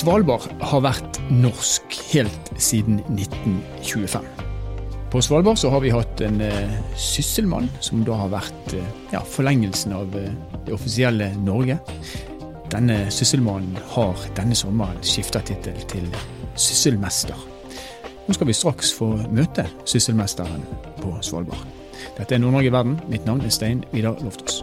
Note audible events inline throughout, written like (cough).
Svalbard har vært norsk helt siden 1925. På Svalbard så har vi hatt en uh, sysselmann, som da har vært uh, ja, forlengelsen av uh, det offisielle Norge. Denne sysselmannen har denne sommeren skifta tittel til sysselmester. Nå skal vi straks få møte sysselmesteren på Svalbard. Dette er Nord-Norge i verden. Mitt navn er Stein Vidar Loftaas.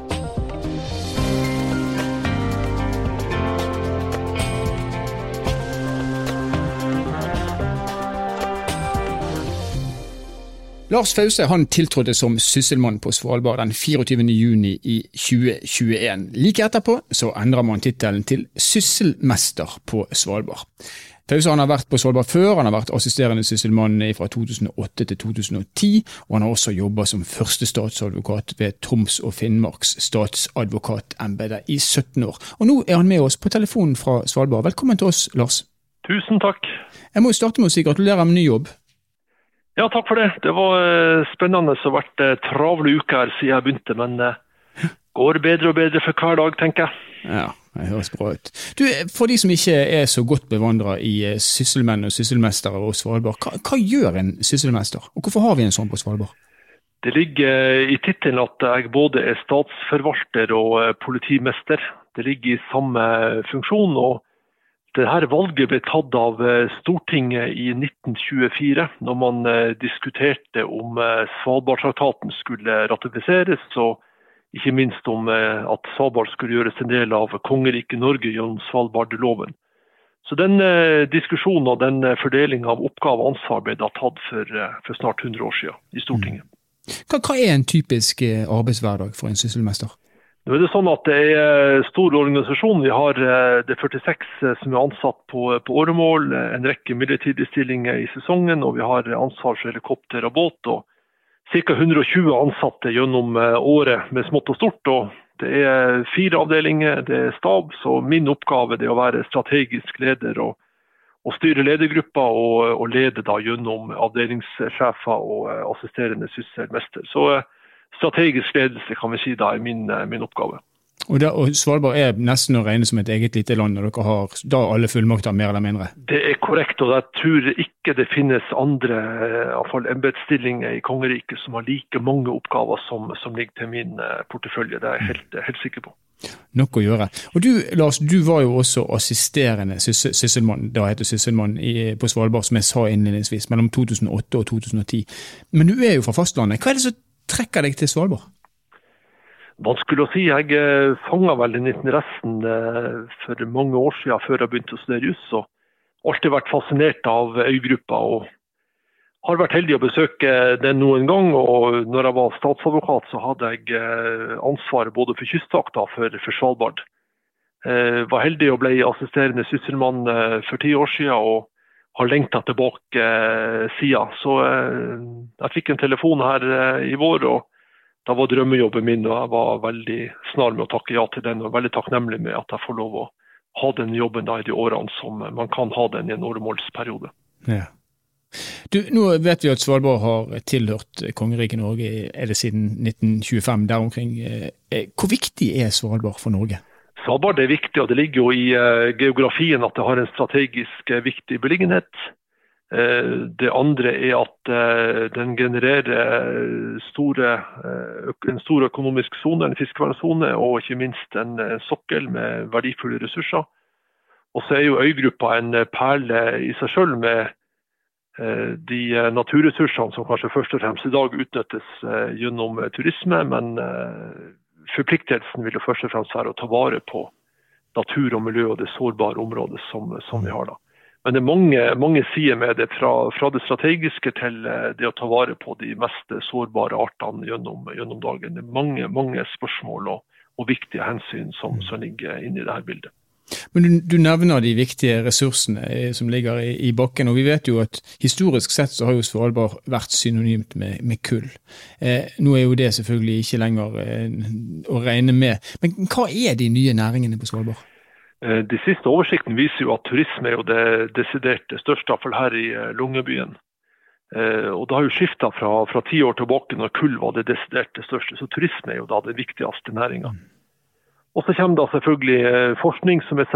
Lars Fause han tiltrådte som sysselmann på Svalbard den 24.6 i 2021. Like etterpå så endrer man tittelen til sysselmester på Svalbard. Fause han har vært på Svalbard før, han har vært assisterende sysselmann fra 2008 til 2010, og han har også jobba som førstestatsadvokat ved Troms og Finnmarks statsadvokatembete i 17 år. Og nå er han med oss på telefonen fra Svalbard. Velkommen til oss, Lars. Tusen takk. Jeg må starte med å si gratulerer med ny jobb. Ja, takk for det. Det var uh, spennende. Det har vært uh, travle uker siden jeg begynte, men det går bedre og bedre for hver dag, tenker jeg. Ja, det høres bra ut. Du, For de som ikke er så godt bevandra i sysselmenn og sysselmestere og Svalbard, hva, hva, gjør en sysselmester, og hvorfor har vi en sånn på Svalbard? Det ligger i tittelen at jeg både er statsforvalter og politimester. Det ligger i samme funksjon. og dette valget ble tatt av eh, Stortinget i 1924, når man eh, diskuterte om eh, Svalbardtraktaten skulle ratifiseres, og ikke minst om at Svalbard skulle gjøres en del av kongeriket Norge gjennom Svalbardloven. Så den diskusjonen og den fordelinga av oppgave og ansvar ble da tatt for, for, snart 100 år siden i Stortinget. Hva, hva er en typisk arbeidshverdag for en sysselmester? Nå er det sånn at det er en stor organisasjon. Vi har eh, det 46 eh, som er ansatt på, på åremål, eh, en rekke midlertidige stillinger i sesongen, og vi har ansvar for helikopter og båt. og Ca. 120 ansatte gjennom året med smått og stort. og Det er fire avdelinger, det er stab, så min oppgave er å være strategisk leder og, og styre ledergruppa og, og lede da gjennom avdelingssjefer og assisterende sysselmester. Så strategisk ledelse kan vi si da er min, eh, min oppgave. Og, da, og, Svalbard er nesten å regne som et eget lite land, og dere har da alle fullmakter, mer eller mindre? Det er korrekt, og jeg tror ikke det finnes andre eh, embetsstillinger i kongeriket som har like mange oppgaver som, som ligger til min eh, portefølje. Det er jeg helt, helt, sikker på. Nok å gjøre. Og Du Lars, du var jo også assisterende sysselmann da heter sysselmann på Svalbard, som jeg sa innledningsvis, mellom 2008 og 2010. Men du er jo fra fastlandet. Hva er det som trekker deg til Svalbard? Vanskelig å si. Jeg eh, fanga vel den interessen eh, for mange år siden, før jeg begynte å studere juss. Og alltid vært fascinert av øygruppa. og har vært heldig å besøke den noen gang. og når jeg var statsadvokat, så hadde jeg eh, ansvaret både for Kystvakta og for, Svalbard. Jeg var heldig og ble assisterende sysselmann for ti år siden. og har lengta tilbake eh, siden. Så eh, jeg fikk en telefon her eh, i vår, og da var drømmejobben min. Og jeg var veldig snar med å takke ja til den, og veldig takknemlig med at jeg får lov å ha den jobben da i de årene som man kan ha den i en åremålsperiode. Ja. Du, nå vet vi at Svalbard har tilhørt kongeriket Norge er det siden 1925, der omkring. Hvor viktig er Svalbard for Norge? Svalbard er viktig, og det ligger jo i uh, geografien at det har en strategisk uh, viktig beliggenhet. Uh, det andre er at den genererer store, en stor økonomisk sone, en fiskevernsone, og ikke minst en, sokkel med verdifulle ressurser. Og så er jo øygruppa en perle i seg sjøl med de naturressursene som kanskje først og fremst i dag utnyttes gjennom turisme, men forpliktelsen vil jo først og fremst være å ta vare på natur og miljø og det sårbare området som, som vi har da. Men det er mange, mange sider med det, fra, fra, det strategiske til eh, det å ta vare på de mest sårbare artene gjennom, gjennom dagen. Det er mange, mange spørsmål og, og viktige hensyn som, som ligger inne i dette bildet. Men du, du, nevner de viktige ressursene eh, som ligger i, i, bakken, og vi vet jo at historisk sett så har jo Svalbard vært synonymt med, med kull. Eh, nå er jo det selvfølgelig ikke lenger eh, å regne med. Men hva er de nye næringene på Svalbard? Eh, de siste oversikten viser jo at turisme er jo det desidert største, iallfall her i Lungebyen. Longyearbyen. Eh, og Det har jo skifta fra, fra ti år tilbake når kull var det desidert største, så turisme er jo da den viktigste næringa. Mm. Og så kommer det selvfølgelig eh, forskning som er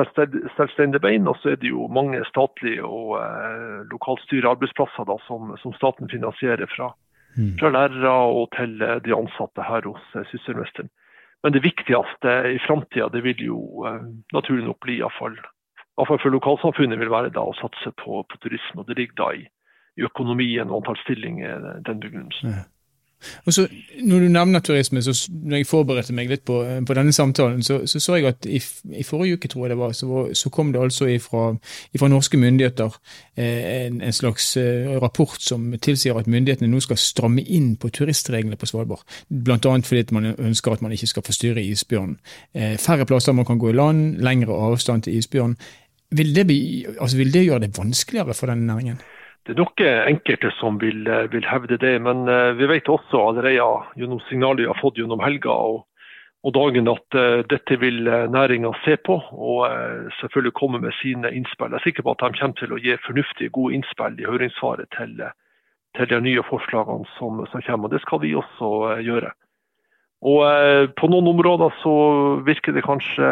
selvstendig bein, og så er det jo mange statlige og eh, lokalstyrearbeidsplasser da, som, som, staten finansierer fra, mm. fra, lærere og til eh, de ansatte her hos eh, Sysselmesteren. Men det viktigste i framtida vil jo eh, naturlig nok bli, iallfall for lokalsamfunnet, vil være da å satse på, på turisme. og Det ligger da i, i økonomien og antall stillinger, den begrunnelsen. Ja. Og så, Når du nevner turisme, så når jeg forberedte meg litt på, på denne samtalen, så, så, så jeg at i, i, forrige uke tror jeg det var, så, så kom det altså ifra, ifra norske myndigheter eh, en, en, slags eh, rapport som tilsier at myndighetene nå skal stramme inn på turistreglene på Svalbard. Bl.a. fordi man ønsker at man ikke skal forstyrre isbjørnen. Eh, færre plasser man kan gå i land, lengre avstand til isbjørn. Vil altså vil det gjøre det vanskeligere for denne næringen? Det er nok enkelte som vil, eh, vil hevde det, men eh, vi vet også allerede gjennom signaler vi har fått gjennom helga og, og dagen at uh, dette vil næringa se på og selvfølgelig komme med sine innspill. Jeg er sikker på at de kommer til å gi fornuftige, gode innspill i høringssvaret til, til de nye forslagene som, som, kommer. og Det skal vi også gjøre. Og På noen områder så virker det kanskje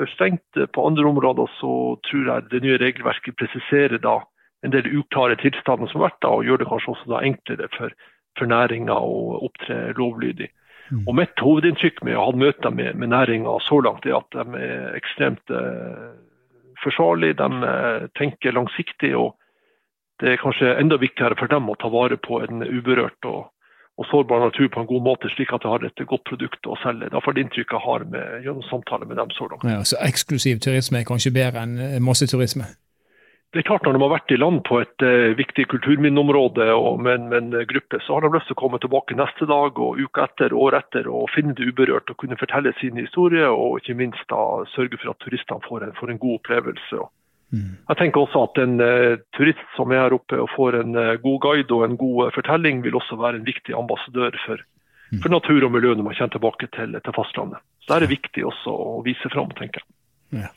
for strengt. På andre områder så tror jeg det nye regelverket presiserer da en del uklare tilstander som har vært da, og gjør det kanskje også da enklere for, for næringa å opptre lovlydig. Mm. Og Mitt hovedinntrykk med å ha møter med, med næringa så langt, er at de er ekstremt eh, forsvarlige. De eh, tenker langsiktig. og Det er kanskje enda viktigere for dem å ta vare på en uberørt og, og sårbar natur på en god måte, slik at de har et godt produkt å selge. Det er det inntrykket jeg har med, gjennom samtaler med dem så langt. Ja, så Eksklusiv turisme er kanskje bedre enn eh, masseturisme? Det er klart Når de har vært i land på et uh, viktig kulturminneområde og med, med, en gruppe, så har de lyst til å komme tilbake neste dag og uka etter år etter og finne det uberørt og kunne fortelle sin historie. Og ikke minst da sørge for at turistene får en, får en god opplevelse. Mm. Jeg tenker også at En uh, turist som er her oppe og får en uh, god guide og en god fortelling, vil også være en viktig ambassadør for, mm. for natur og miljø når man kommer tilbake til, til fastlandet. Så Det er viktig også å vise fram, tenker jeg. Ja.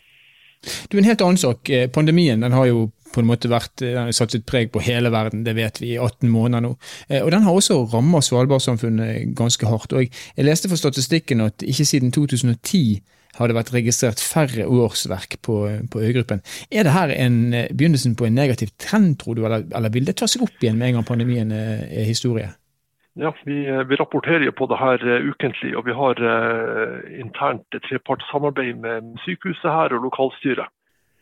Du, En helt annen sak. Eh, pandemien den har jo på en måte vært, den har satt sitt preg på hele verden, det vet vi, i 18 måneder nå. Eh, og Den har også rammet Svalbardsamfunnet ganske hardt. og jeg, leste fra statistikken at ikke siden 2010 har det vært registrert færre årsverk på, på øygruppen. Er det her en, eh, begynnelsen på en negativ trend, tror du, eller, eller vil det ta seg opp igjen med en gang pandemien er historie? Ja, vi, eh, vi, rapporterer jo på det her uh, ukentlig, og vi har uh, internt trepartssamarbeid med sykehuset her og lokalstyret.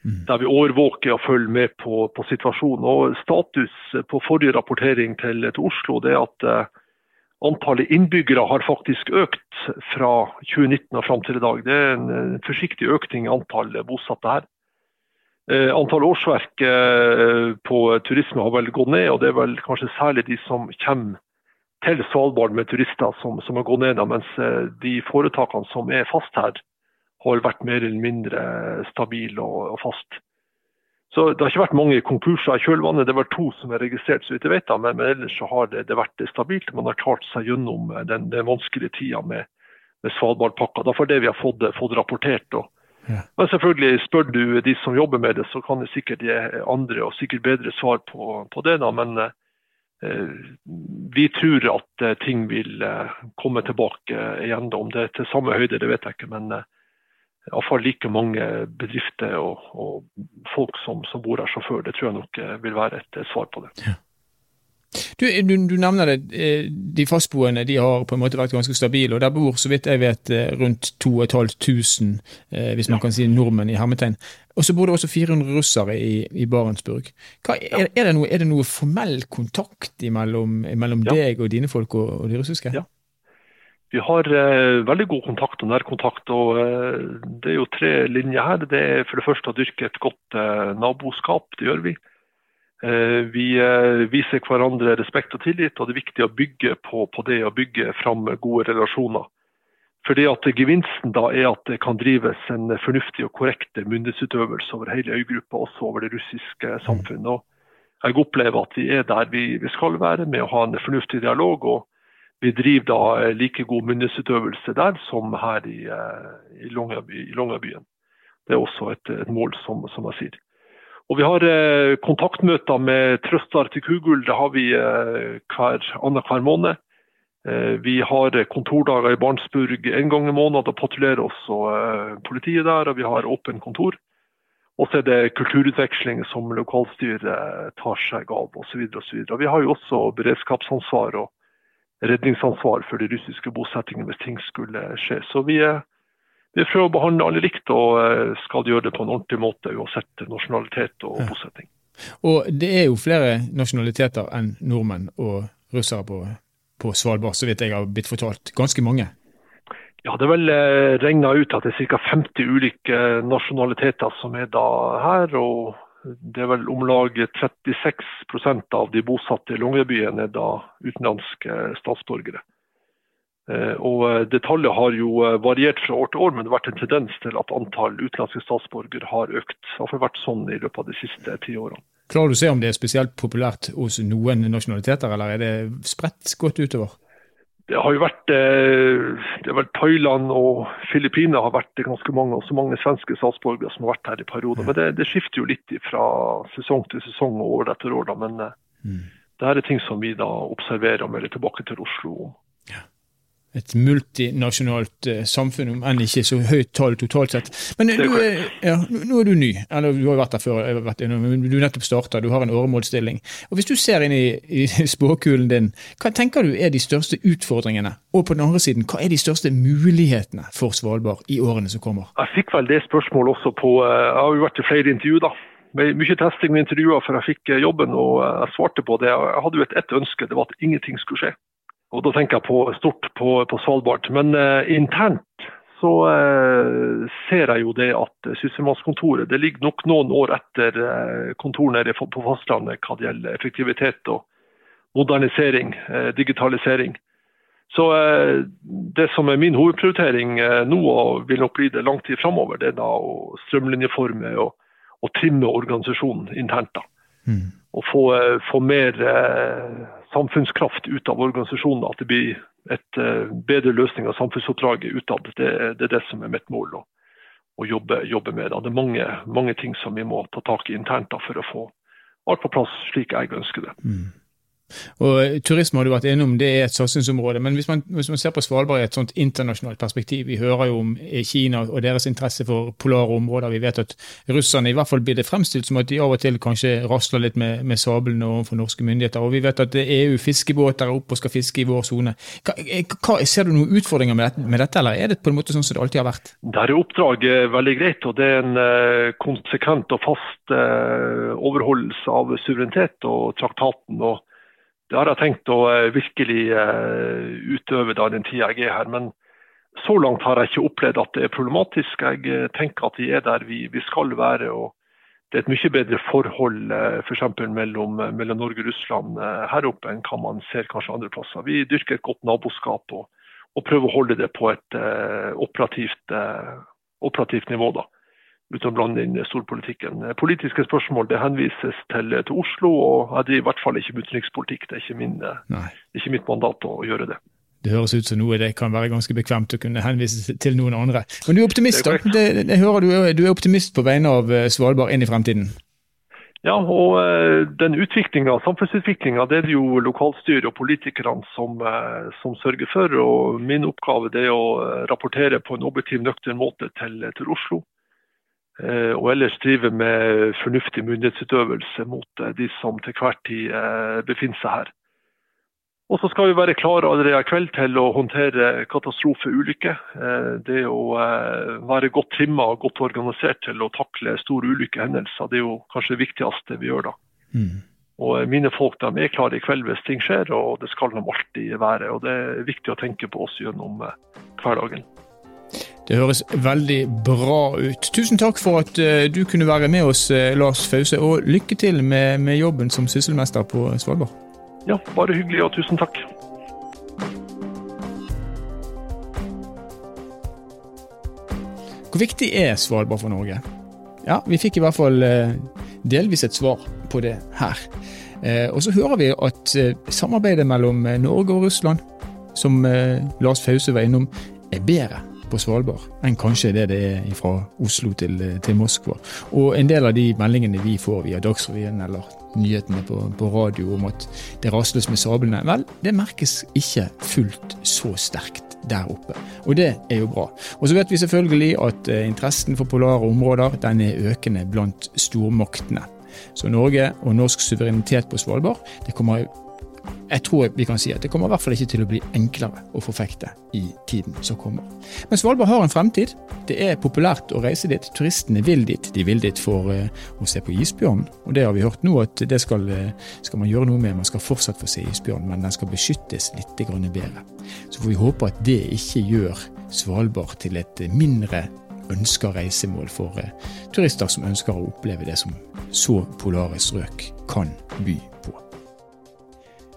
Mm. Der vi overvåker og følger med på, på, situasjonen. Og Status på forrige rapportering til, til Oslo det er at uh, antallet innbyggere har faktisk økt fra 2019 og fram til i dag. Det er en, en forsiktig økning i antall bosatte her. Antall årsverk på turisme har vel gått ned, og det er vel kanskje særlig de som kommer til Svalbard med turister som, som har gått ned, mens eh, de foretakene som er fast her, har vært mer eller mindre stabile og, og fast. Så Det har ikke vært mange konkurser i kjølvannet. Det var to som er registrert, så vidt jeg vet, men, men ellers så har det, det, vært stabilt. Man har klart seg gjennom eh, den, den vanskelige tida med, med Svalbardpakka. Derfor det vi har fått, fått rapportert. Og, ja. Men selvfølgelig spør du de som jobber med det, så kan det sikkert gi andre og sikkert bedre svar på, på det. da, men eh, Eh, vi tror at eh, ting vil eh, komme tilbake igjen. Om det er til samme høyde, det vet jeg ikke. Men iallfall like mange bedrifter og, og folk som, som, bor her sjåfør. Det tror jeg nok vil være et svar på det. Ja. Du, du, du, nevner det, de fastboende de har på en måte vært ganske stabile. og Der bor så vidt jeg vet rundt 2500, hvis man ja. kan si nordmenn i hermetegn. Og så bor det også 400 russere i, i Barentsburg. Hva, er, er, det noe, er, det noe, formell kontakt mellom, mellom ja. deg og dine folk og, og de russiske? Ja. Vi har eh, veldig god kontakt og nærkontakt. og eh, Det er jo tre linjer her. Det er for det første å dyrke et godt eh, naboskap. Det gjør vi. Eh, vi eh, viser hverandre respekt og tillit, og det er viktig å bygge på, på det å bygge fram gode relasjoner. Fordi at Gevinsten da er at det kan drives en fornuftig og korrekt myndighetsutøvelse over hele øygruppa, også over det russiske samfunnet. Og jeg opplever at vi er der vi skal være med å ha en fornuftig dialog. og Vi driver da like god myndighetsutøvelse der som her i, eh, i Longyearbyen. Det er også et, et mål, som, som, jeg sier. Og Vi har eh, kontaktmøter med Trøstar til Kugul. Det har vi eh, hver, annenhver måned. Vi har kontordager i Barentsburg en gang i måneden. Da patruljerer også politiet der, og vi har åpent kontor. Og så er det kulturutveksling som lokalstyret tar seg av osv. Vi har jo også beredskapsansvar og redningsansvar for de russiske bosettingene hvis ting skulle skje. Så vi, vi prøver å behandle alle likt og skal gjøre det på en ordentlig måte uansett nasjonalitet og bosetting. Og det er jo flere nasjonaliteter enn nordmenn og russere på, på Svalbard, så vidt jeg har blitt fortalt. Ganske mange? Ja, Det er vel eh, regna ut at det er ca. 50 ulike nasjonaliteter som er da her. og Det er vel om lag 36% av de bosatte i Longyearbyen er da utenlandske statsborgere. Eh, og eh, det Tallet har jo variert fra år til år, men det har vært en tendens til at antall utenlandske statsborgere har økt. Det har vært sånn i løpet av de siste ti årene. Klarer du å se om det er spesielt populært hos noen nasjonaliteter, eller er det spredt godt utover? det har jo vært eh, det har vært Thailand og Filippinene har vært ganske mange, også mange svenske statsborgere som har vært her i perioder. Men det, det, skifter jo litt fra sesong til sesong og år etter år. Da. Men eh, mm. det her er ting som vi da observerer og melder tilbake til Oslo om et multinasjonalt uh, samfunn, om enn ikke så høyt tall totalt sett. Men du, ja, nå er du ny, eller du har vært der før, vært du nettopp starta, du har en åremålsstilling. Og Hvis du ser inn i, i (laughs) spåkulen din, hva tenker du er de største utfordringene? Og på den andre siden, hva er de største mulighetene for Svalbard i årene som kommer? Jeg fikk vel det spørsmålet også på eh, Jeg har jo vært i flere intervjuer, da. Med mye testing og intervjuer før jeg fikk eh, jobben, og jeg svarte på det. Jeg hadde jo et ett ønske, det var at ingenting skulle skje. Og da tenker jeg på stort på, på Svalbard. Men eh, internt så eh, ser jeg jo det at Sysselmannskontoret det ligger nok noen år etter eh, kontorene på fastlandet hva det gjelder effektivitet og modernisering, digitalisering. Så Det som er min hovedprioritering nå, og vil nok bli det lang tid framover, det er da å strømlinjeforme og, og trimme organisasjonen internt. da. Mm. Og få, få mer samfunnskraft ut av organisasjonen. At det blir et eh, bedre løsning av samfunnsoppdraget utad. Det, det, er det som er mitt mål å, å jobbe, jobbe, med. Da. Det er mange, mange, ting som vi må ta tak i internt da, for å få alt på plass slik jeg ønsker det. Mm. Og Turisme har du vært innom, det er et satsingsområde. Men hvis man, hvis man, ser på Svalbard i et sånt internasjonalt perspektiv, vi hører jo om Kina og deres interesse for polare områder. Vi vet at russerne i hvert fall blir det fremstilt som at de av og til kanskje rasler litt med, med sablene overfor norske myndigheter. Og vi vet at EU-fiskebåter er oppe og skal fiske i vår sone. Ser du noen utfordringer med dette, med dette, eller er det på en måte sånn som det alltid har vært? Der er oppdraget veldig greit, og det er en konsekvent og fast overholdelse av suverenitet og traktaten. og det har jeg tenkt å eh, virkelig eh, utøve da den tida jeg er her. Men så langt har jeg ikke opplevd at det er problematisk. Jeg eh, tenker at vi er der vi, vi skal være. og Det er et mye bedre forhold. For mellom, mellom Norge og Russland her oppe enn hva man ser kanskje andre plasser. Vi dyrker et godt naboskap og, og prøver å holde det på et operativt, operativt nivå. da uten å blande inn storpolitikken. Politiske spørsmål det henvises til, til Oslo, og jeg driver i hvert fall ikke med utenrikspolitikk. Det er ikke, min, det er ikke mitt mandat å, gjøre det. Det høres ut som noe det kan være ganske bekvemt å kunne henvise til noen andre. Men du er optimist, da? Det, det hører du, du er optimist på vegne av eh, Svalbard inn i fremtiden? Ja, og uh, den utviklinga, samfunnsutviklinga, det er det jo lokalstyret og politikerne som, som, sørger for. og Min oppgave er å rapportere på en objektiv, nøktern måte til, til Oslo. Eh, og ellers drive med fornuftig myndighetsutøvelse mot eh, de som til hver tid eh, befinner seg her. Og så skal vi være klare allerede i kveld til å håndtere katastrofeulykker. Det å være godt trimma og godt organisert til å takle store ulykkehendelser, det er jo kanskje det viktigste vi gjør da. Mm. Og Mine folk de er klare i kveld hvis ting skjer, og det skal de alltid være. og Det er viktig å tenke på oss gjennom hverdagen. Det høres veldig bra ut. Tusen takk for at uh, du kunne være med oss, uh, Lars Fause, og lykke til med, med jobben som sysselmester på Svalbard. Ja, bare hyggelig, og tusen takk. Hvor viktig er Svalbard for Norge? Ja, vi fikk i hvert fall uh, delvis et svar på det her. Og så hører vi at samarbeidet mellom Norge og Russland, som Lars Fause var innom, er bedre på Svalbard enn kanskje det det er fra Oslo til, til Moskva. Og en del av de meldingene vi får via Dagsrevyen eller nyhetene på, på radio om at det rasles med sablene, vel, det merkes ikke fullt så sterkt der oppe. Og det er jo bra. Og så vet vi selvfølgelig at eh, interessen for polare områder den er økende blant stormaktene. Så Norge og norsk suverenitet på Svalbard det kommer jeg tror vi kan si at det kommer i hvert fall ikke til å bli enklere å forfekte i tiden som kommer. Men Svalbard har en fremtid. Det er populært å reise dit. Turistene vil dit. De vil dit for uh, å se på isbjørn. Og det har vi hørt nå at det skal, uh, skal, man gjøre noe med. Man skal fortsatt få se isbjørn, men den skal beskyttes litt bedre. Så får vi håpe at det ikke gjør Svalbard til et mindre ønska reisemål for turister som ønsker å oppleve det som så polare strøk kan by.